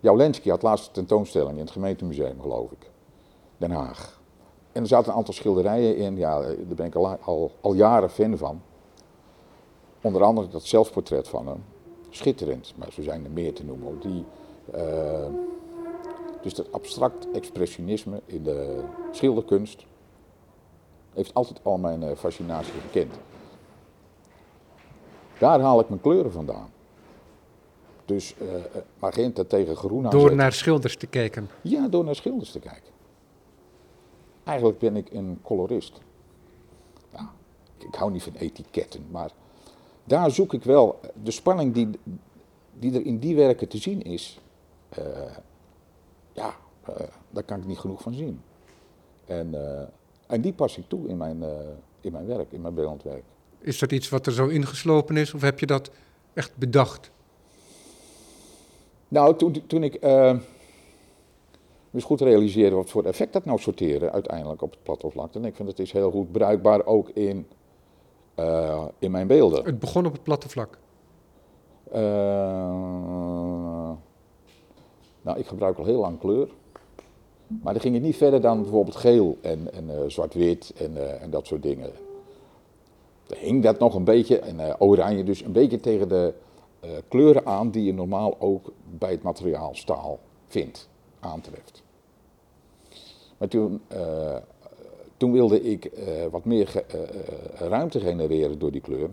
Jouw Lenski had laatst een tentoonstelling in het gemeentemuseum, geloof ik. Den Haag. En er zaten een aantal schilderijen in, ja, daar ben ik al, al, jaren fan van. Onder andere dat zelfportret van hem. Schitterend, maar zo zijn er meer te noemen. Die, eh, dus dat abstract expressionisme in de schilderkunst heeft altijd al mijn eh, fascinatie gekend. Daar haal ik mijn kleuren vandaan. Dus eh, magenta tegen groen Door aanzetten. naar schilders te kijken. Ja, door naar schilders te kijken. Eigenlijk ben ik een colorist. Nou, ik, ik hou niet van etiketten, maar daar zoek ik wel de spanning die, die er in die werken te zien is. Ja, eh, daar kan ik niet genoeg van zien. En, eh, en die pas ik toe in mijn, eh, in mijn werk, in mijn beeldend werk. Is dat iets wat er zo ingeslopen is of heb je dat echt bedacht? Nou, toen, toen ik eens goed realiseerde wat voor effect dat nou sorteren uiteindelijk op het platteoppervlak. En ik vind het is heel goed bruikbaar ook in, in mijn beelden. Het begon op het platte vlak. Eh, nou, ik gebruik al heel lang kleur. Maar dan ging het niet verder dan bijvoorbeeld geel en, en eh, zwart-wit en, eh, en dat soort dingen. Dan hing dat nog een beetje, en eh, oranje dus, een beetje tegen de kleuren aan die je normaal ook bij het materiaal staal vindt, aantreft. Maar toen, toen wilde ik wat meer ruimte genereren door die kleur.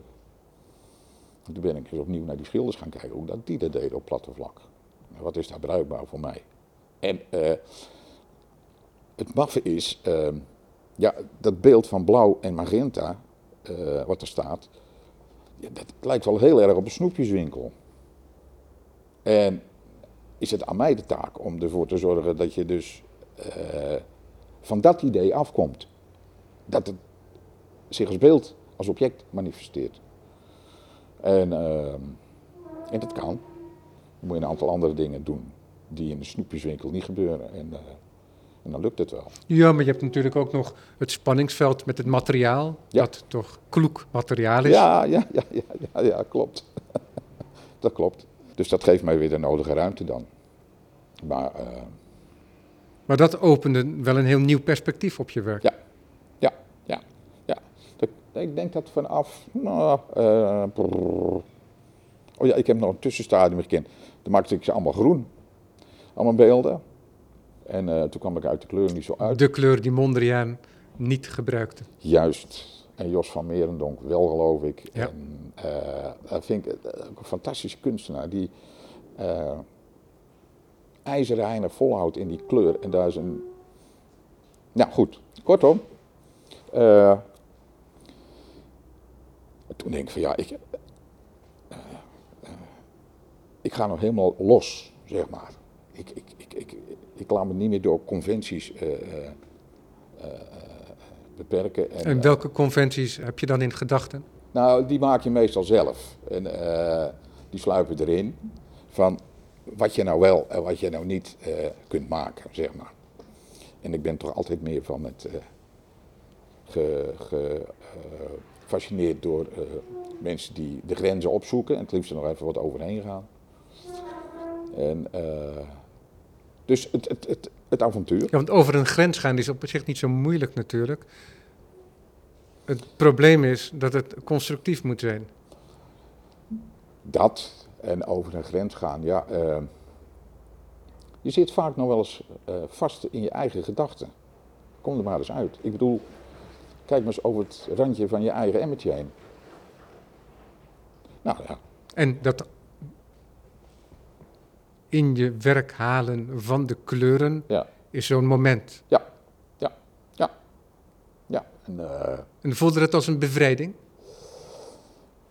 En Toen ben ik eens opnieuw naar die schilders gaan kijken, hoe dat die dat deden op platte vlak. Wat is daar bruikbaar voor mij? En eh, het maffe is, eh, ja, dat beeld van blauw en magenta, eh, wat er staat, ja, dat lijkt wel heel erg op een snoepjeswinkel. En is het aan mij de taak om ervoor te zorgen dat je dus eh, van dat idee afkomt. Dat het zich als beeld, als object manifesteert. En, eh, en dat kan. Moet je een aantal andere dingen doen die in de snoepjeswinkel niet gebeuren. En, eh, en dan lukt het wel. Ja, maar je hebt natuurlijk ook nog het spanningsveld met het materiaal, Ja. dat toch kloek materiaal is. Ja, ja, ja, ja, ja, ja klopt. (laughs) dat klopt. Dus dat geeft mij weer de nodige ruimte dan. Maar eh, Maar dat opende wel een heel nieuw perspectief op je werk. Ja. ja, ja, ja. Ik denk dat vanaf. Nou, eh. Oh ja, ik heb nog een tussenstadium gekend. Toen maakte ik ze allemaal groen. Allemaal beelden. En eh, toen kwam ik uit de kleur niet zo uit. De kleur die Mondriaan niet gebruikte. Juist. En Jos van Merendonk wel, geloof ik. Ja. En eh, dat vind ik eh, een fantastische kunstenaar die eh ijzeren volhoudt in die kleur. En daar is een. Nou goed, kortom. toen denk ik van ja, ik, ik ga nog helemaal los, zeg maar. Ik, ik, ik, ik, ik laat me niet meer door conventies eh, eh, eh, beperken. En, En welke conventies heb je dan in gedachten? nou, die maak je meestal zelf. En die sluipen erin van wat je nou wel en wat je nou niet kunt maken, zeg maar. En ik ben toch altijd meer van het eh, ge- gefascineerd door mensen die de grenzen opzoeken en het liefst er nog even wat overheen gaan. En, eh, dus het, het, het, het avontuur. Ja, want over een grens gaan is op zich niet zo moeilijk natuurlijk. Het probleem is dat het constructief moet zijn. Dat en over een grens gaan, ja. eh, je zit vaak nog wel eens eh, vast in je eigen gedachten. Kom er maar eens uit. Ik bedoel, kijk maar eens over het randje van je eigen emmertje heen. Nou ja, En dat in je werk halen van de kleuren Ja. is zo'n moment. ja, en, eh, En voelde dat als een bevrijding?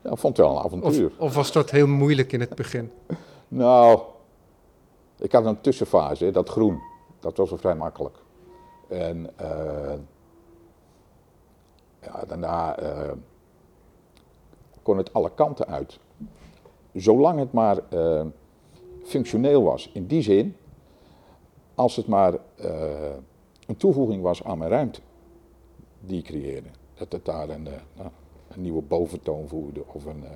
ja, ik vond het wel een avontuur. of was dat heel moeilijk in het begin? (laughs) Nou, ik had een tussenfase, dat groen. Dat was wel vrij makkelijk. En eh, ja, daarna eh, kon het alle kanten uit. Zolang het maar eh, functioneel was. In die zin, als het maar eh, een toevoeging was aan mijn ruimte die ik creëerde. Dat het daar een, eh, nou, een nieuwe boventoon voerde of een... eh,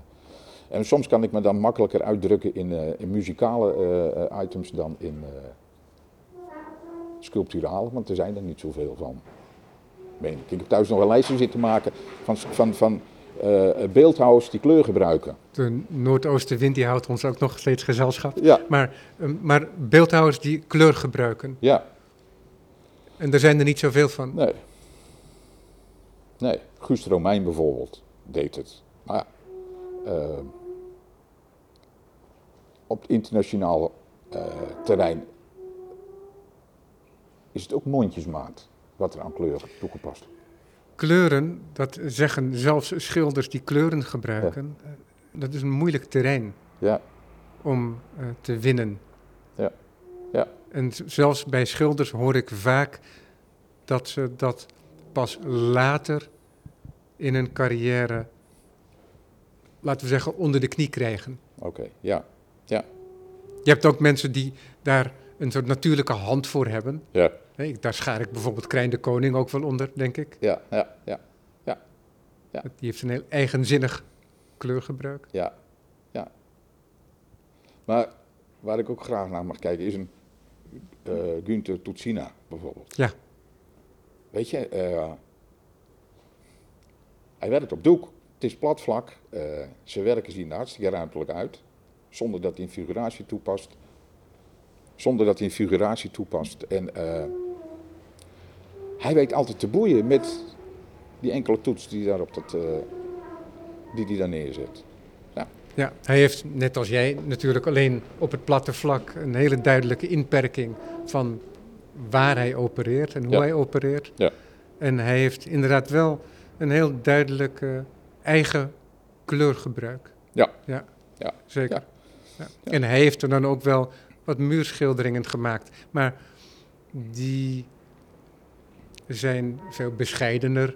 en soms kan ik me dan makkelijker uitdrukken in, in muzikale items dan in sculpturale, want er zijn er niet zoveel van. Ik heb thuis nog een lijstje zitten maken van, van, van eh, beeldhouwers die kleur gebruiken. De Noordoostenwind die houdt ons ook nog steeds gezelschap. Ja, Maar, eh, maar beeldhouwers die kleur gebruiken. ja, En er zijn er niet zoveel van. nee. Nee, Guus Romein bijvoorbeeld deed het. Maar ja, op het internationaal terrein is het ook mondjesmaat wat er aan kleur toegepast wordt. Kleuren, dat zeggen zelfs schilders die kleuren gebruiken. eh, Dat is een moeilijk terrein Ja, om eh, te winnen. Ja. Ja. En zelfs bij schilders hoor ik vaak dat ze dat pas later in hun carrière, laten we zeggen, onder de knie krijgen. oké, ja, Je hebt ook mensen die daar een soort natuurlijke hand voor hebben. ja, Daar schaar ik bijvoorbeeld Krijn de Koning ook wel onder, denk ik. ja, ja, ja, Die heeft een heel eigenzinnig kleurgebruik. ja, ja. Maar waar ik ook graag naar mag kijken is een eh Günther Tutsina bijvoorbeeld. Ja. Weet je, eh, hij werkt op doek. Het is plat vlak. eh, zijn werken zien er hartstikke ruimtelijk uit. zonder dat hij een figuratie toepast. Zonder dat hij een figuratie toepast. En eh, hij weet altijd te boeien met die enkele toets die, daar op dat, eh, die hij daar neerzet. Ja, hij heeft, net als jij, natuurlijk alleen op het platte vlak een hele duidelijke inperking van waar hij opereert en hoe Ja. hij opereert. Ja. En hij heeft inderdaad wel een heel duidelijk eh, eigen kleurgebruik. Ja. Ja, Ja. zeker. Ja. Ja. Ja. En hij heeft er dan ook wel wat muurschilderingen gemaakt. Maar die zijn veel bescheidener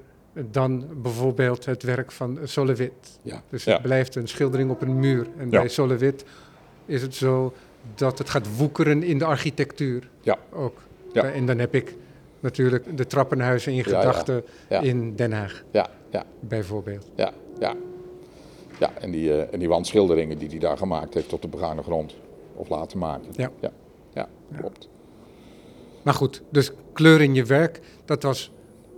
dan bijvoorbeeld het werk van Solowit. Ja. Dus Ja. het blijft een schildering op een muur. En Ja. bij Solowit is het zo dat het gaat woekeren in de architectuur. Ja. Ook. Ja. En dan heb ik natuurlijk de trappenhuizen in gedachten in Den Haag, Ja, ja, bijvoorbeeld. ja, ja. Ja, en die, eh, en die wandschilderingen die hij daar gemaakt heeft tot de begane grond. Of laten maken. Ja, ja, Ja. klopt. Maar goed, dus kleur in je werk, dat, was,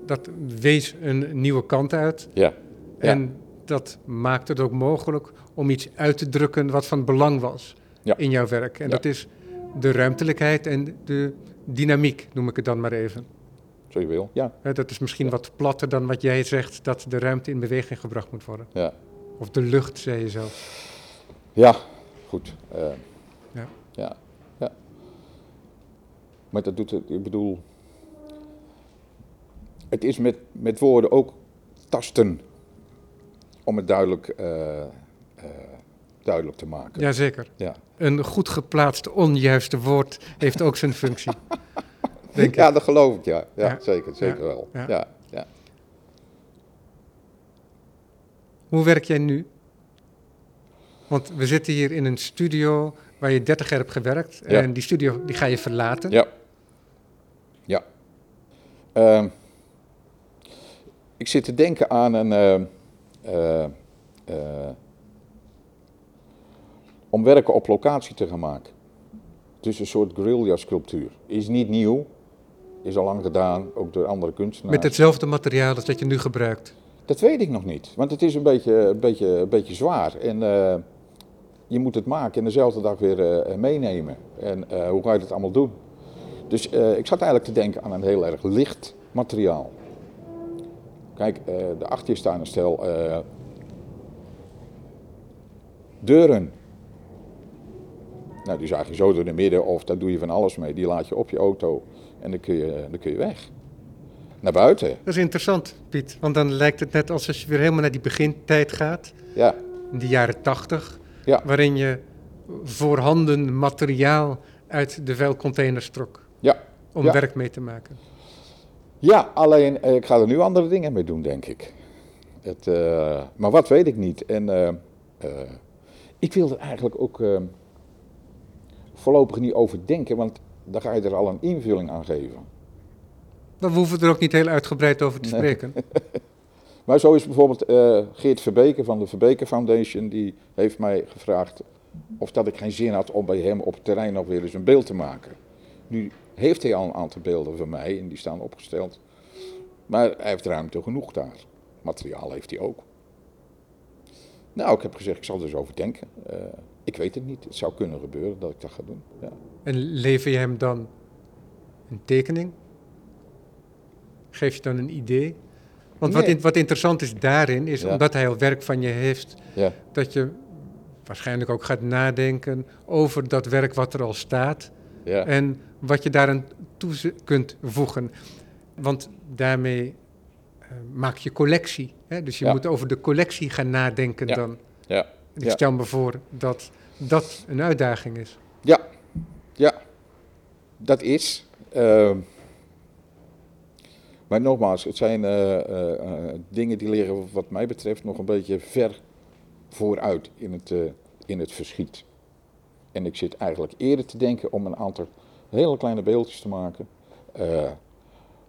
dat wees een nieuwe kant uit. Ja, Ja. En dat maakt het ook mogelijk om iets uit te drukken wat van belang was Ja. in jouw werk. En Ja. dat is de ruimtelijkheid en de dynamiek, noem ik het dan maar even. zo je wil. Ja, dat is misschien wat platter dan wat jij zegt, dat de ruimte in beweging gebracht moet worden. ja. Of de lucht, zei je zelf. Ja, goed. eh, Ja. ja. Maar dat doet het, ik bedoel. Het is met, met woorden ook tasten. Om het duidelijk, eh, eh, duidelijk te maken. Jazeker. Ja. Een goed geplaatst onjuiste woord heeft ook zijn functie. (laughs) Denk ik. ja, dat geloof ik, ja. Ja, Ja. zeker, zeker Ja. wel. Ja. Ja. Hoe werk jij nu? Want we zitten hier in een studio waar je 30 jaar hebt gewerkt. En die studio die ga je verlaten. Ja. Ehm, ik zit te denken aan een. eh, om werken op locatie te gaan maken. Dus een soort guerrilla-sculptuur. Is niet nieuw. Is al lang gedaan, ook door andere kunstenaars. Met hetzelfde materiaal als dat je nu gebruikt. Dat weet ik nog niet, want het is een beetje, een beetje, een beetje zwaar. En je moet het maken en dezelfde dag weer meenemen. En hoe ga je dat allemaal doen? Dus eh, ik zat eigenlijk te denken aan een heel erg licht materiaal. Kijk, eh de achter je staan een stel eh, deuren. Nou, die zag je zo door de midden of daar doe je van alles mee. Die laat je op je auto en dan kun je, dan kun je weg. Naar buiten, Dat is interessant, Piet. Want dan lijkt het net alsof je weer helemaal naar die begintijd gaat. ja. In de jaren 80. Ja. Waarin je voorhanden materiaal uit de vuilcontainers trok. Ja, Om Ja. werk mee te maken. Ja, alleen eh, ik ga er nu andere dingen mee doen, denk ik. Het, eh, maar wat weet ik niet. En eh, ik wil er eigenlijk ook eh, voorlopig niet over denken, want dan ga je er al een invulling aan geven. We hoeven er ook niet heel uitgebreid over te Nee. spreken. (laughs) Maar zo is bijvoorbeeld Geert Verbeke van de Verbeke Foundation, die heeft mij gevraagd of dat ik geen zin had om bij hem op het terrein nog weer eens een beeld te maken. Nu heeft hij al een aantal beelden van mij en die staan opgesteld. Maar hij heeft ruimte genoeg daar. Materiaal heeft hij ook. Nou, ik heb gezegd, ik zal er eens over denken. Eh, ik weet het niet. Het zou kunnen gebeuren dat ik dat ga doen. Ja. En lever je hem dan een tekening? Geef je dan een idee? Want wat, in- wat interessant is daarin, is Ja. omdat hij al werk van je heeft, Ja. dat je waarschijnlijk ook gaat nadenken over dat werk wat er al staat Ja. en wat je daaraan toe kunt voegen. Want daarmee eh, maak je collectie. Hè? Dus je Ja. moet over de collectie gaan nadenken Ja. dan. Ja. Ik stel me voor dat dat een uitdaging is. Ja, ja, dat is. ehm, maar nogmaals, het zijn eh, eh, dingen die liggen wat mij betreft nog een beetje ver vooruit in het, in het verschiet. En ik zit eigenlijk eerder te denken om een aantal hele kleine beeldjes te maken. eh,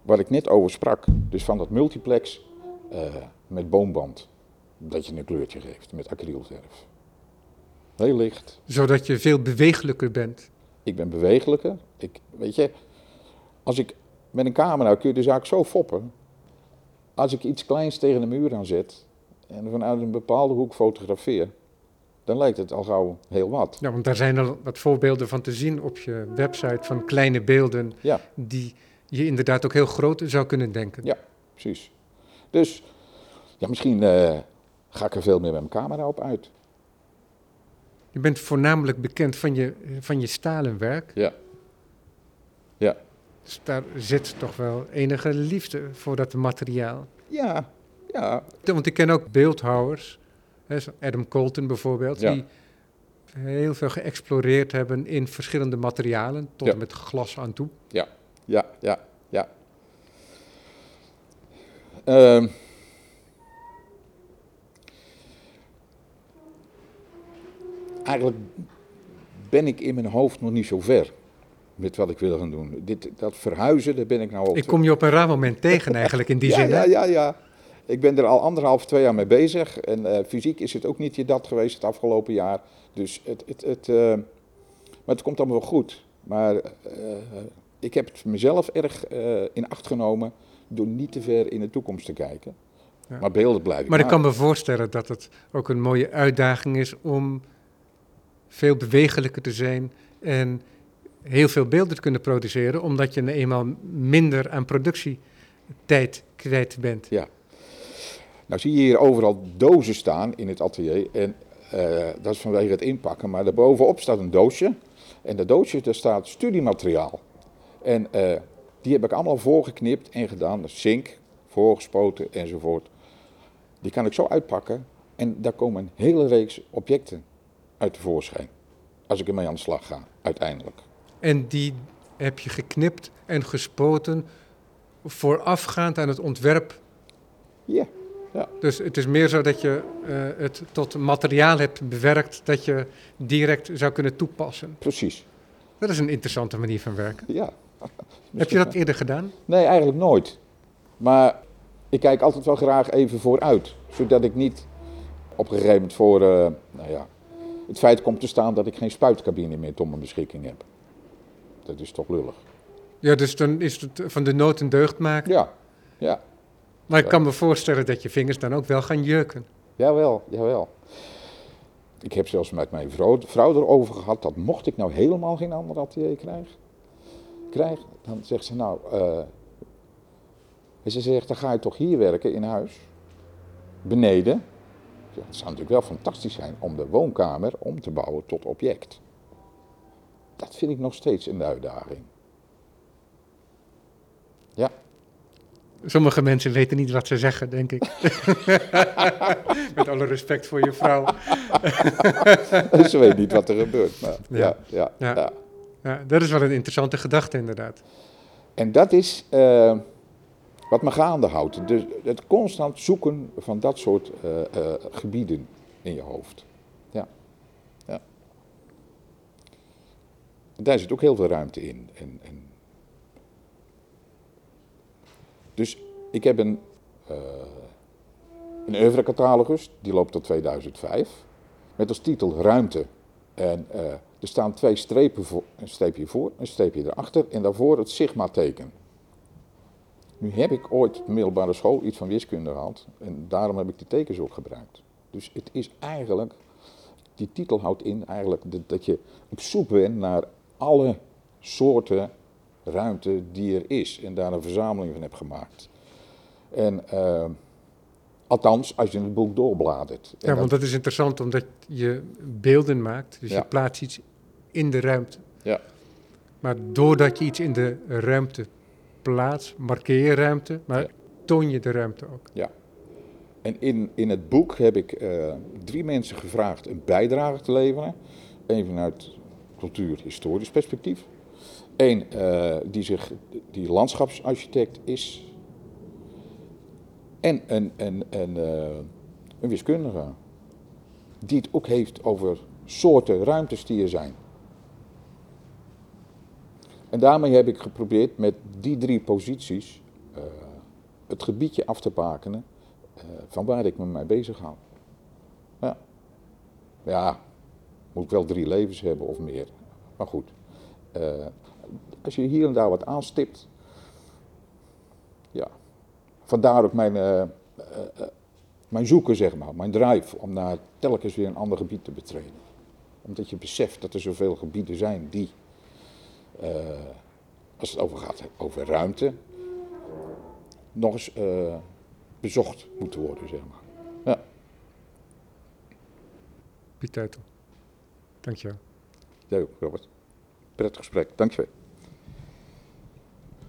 waar ik net over sprak, dus van dat multiplex eh, met boomband. Dat je een kleurtje geeft met acrylverf. Heel licht, Zodat je veel bewegelijker bent. ik ben bewegelijker. Ik, weet je, als ik met een camera kun je de zaak zo foppen. Als ik iets kleins tegen de muur aan zet en vanuit een bepaalde hoek fotografeer, dan lijkt het al gauw heel wat. Ja, want daar zijn al wat voorbeelden van te zien op je website van kleine beelden Ja. die je inderdaad ook heel groot zou kunnen denken. Ja. Precies. Dus ja, misschien eh, ga ik er veel meer met mijn camera op uit. Je bent voornamelijk bekend van je, van je stalen werk. Ja. Ja. Dus daar zit toch wel enige liefde voor dat materiaal. Ja, ja, Want ik ken ook beeldhouwers, Adam Colton bijvoorbeeld, Ja. die heel veel geëxploreerd hebben in verschillende materialen, tot Ja. en met glas aan toe. ja, ja, ja. Ehm, eigenlijk ben ik in mijn hoofd nog niet zo ver met wat ik wil gaan doen. Dit, dat verhuizen, daar ben ik nou ook. Ik kom je op een raar moment tegen eigenlijk in die (laughs) ja, zin. ja, ja, ja. Ik ben er al anderhalf, twee jaar mee bezig. En eh, fysiek is het ook niet je dat geweest het afgelopen jaar. Dus het, het, het, eh, maar het komt allemaal wel goed. Maar eh, ik heb het mezelf erg in acht genomen door niet te ver in de toekomst te kijken. Ja. Maar beelden blijven Maar ik kan me voorstellen dat het ook een mooie uitdaging is om veel bewegelijker te zijn en heel veel beelden te kunnen produceren, omdat je nou eenmaal minder aan productietijd kwijt bent. Nou zie je hier overal dozen staan in het atelier. En eh, dat is vanwege het inpakken. Maar daarbovenop staat een doosje. En dat doosje, daar staat studiemateriaal. En eh, die heb ik allemaal voorgeknipt en gedaan. Zink, voorgespoten enzovoort. Die kan ik zo uitpakken. En daar komen een hele reeks objecten uit tevoorschijn. Als ik ermee aan de slag ga, uiteindelijk. En die heb je geknipt en gespoten voorafgaand aan het ontwerp. Ja, Dus het is meer zo dat je eh, het tot materiaal hebt bewerkt dat je direct zou kunnen toepassen. precies. Dat is een interessante manier van werken. Ja. Heb je dat eerder gedaan? Nee, eigenlijk nooit. Maar ik kijk altijd wel graag even vooruit. Zodat ik niet op een gegeven moment voor eh, nou ja, het feit komt te staan dat ik geen spuitcabine meer tot mijn beschikking heb. Dat is toch lullig. Ja, dus dan is het van de nood een deugd maken. Ja, ja, Maar ik kan me voorstellen dat je vingers dan ook wel gaan jeuken. jawel, jawel. Ik heb zelfs met mijn vrouw, vrouw erover gehad dat mocht ik nou helemaal geen ander atelier krijgen, krijgen dan zegt ze nou, eh, en ze zegt dan ga je toch hier werken in huis, beneden. Ja, het zou natuurlijk wel fantastisch zijn om de woonkamer om te bouwen tot object. Dat vind ik nog steeds een uitdaging. Ja, Sommige mensen weten niet wat ze zeggen, denk ik. (laughs) Met alle respect voor je vrouw. (laughs) ze weet niet wat er gebeurt. Maar ja, ja, Ja. ja. Ja, dat is wel een interessante gedachte, inderdaad. En dat is eh, wat me gaande houdt. Dus het constant zoeken van dat soort eh, eh, gebieden in je hoofd. Ja. ja. En daar zit ook heel veel ruimte in. En, en dus ik heb een, uh, een oeuvrecatalogus, die loopt tot 2005. Met als titel Ruimte. En uh, er staan twee strepen voor, een streepje voor, een streepje erachter en daarvoor het sigma-teken. Nu heb ik ooit middelbare school iets van wiskunde gehad en daarom heb ik die tekens ook gebruikt. Dus het is eigenlijk, die titel houdt in eigenlijk dat je op zoek bent naar alle soorten ruimte die er is en daar een verzameling van hebt gemaakt. En uh, althans, als je het boek doorbladert. Ja, want dat is interessant omdat je beelden maakt, dus Ja. je plaatst iets in de ruimte. Ja. Maar doordat je iets in de ruimte plaatst, markeer je ruimte, maar Ja. toon je de ruimte ook. En in, in het boek heb ik eh, drie mensen gevraagd een bijdrage te leveren. Eén vanuit cultuur-historisch perspectief. Eén eh, die, zich, die landschapsarchitect is. En een, een, een, eh, een wiskundige. Die het ook heeft over soorten ruimtes die er zijn. En daarmee heb ik geprobeerd met die drie posities eh, het gebiedje af te bakenen uh, van waar ik me mee bezig hou. Ja. ja, moet ik wel drie levens hebben of meer. Maar goed, uh, als je hier en daar wat aanstipt, ja. Vandaar ook mijn uh, mijn zoeken, zeg maar, mijn drive om naar telkens weer een ander gebied te betreden. Omdat je beseft dat er zoveel gebieden zijn die, eh, als het over gaat over ruimte, nog eens eh, bezocht moeten worden, zeg maar. Ja, Piet Teutel. Dankjewel. jij ook, Robert. Prettig gesprek, dankjewel.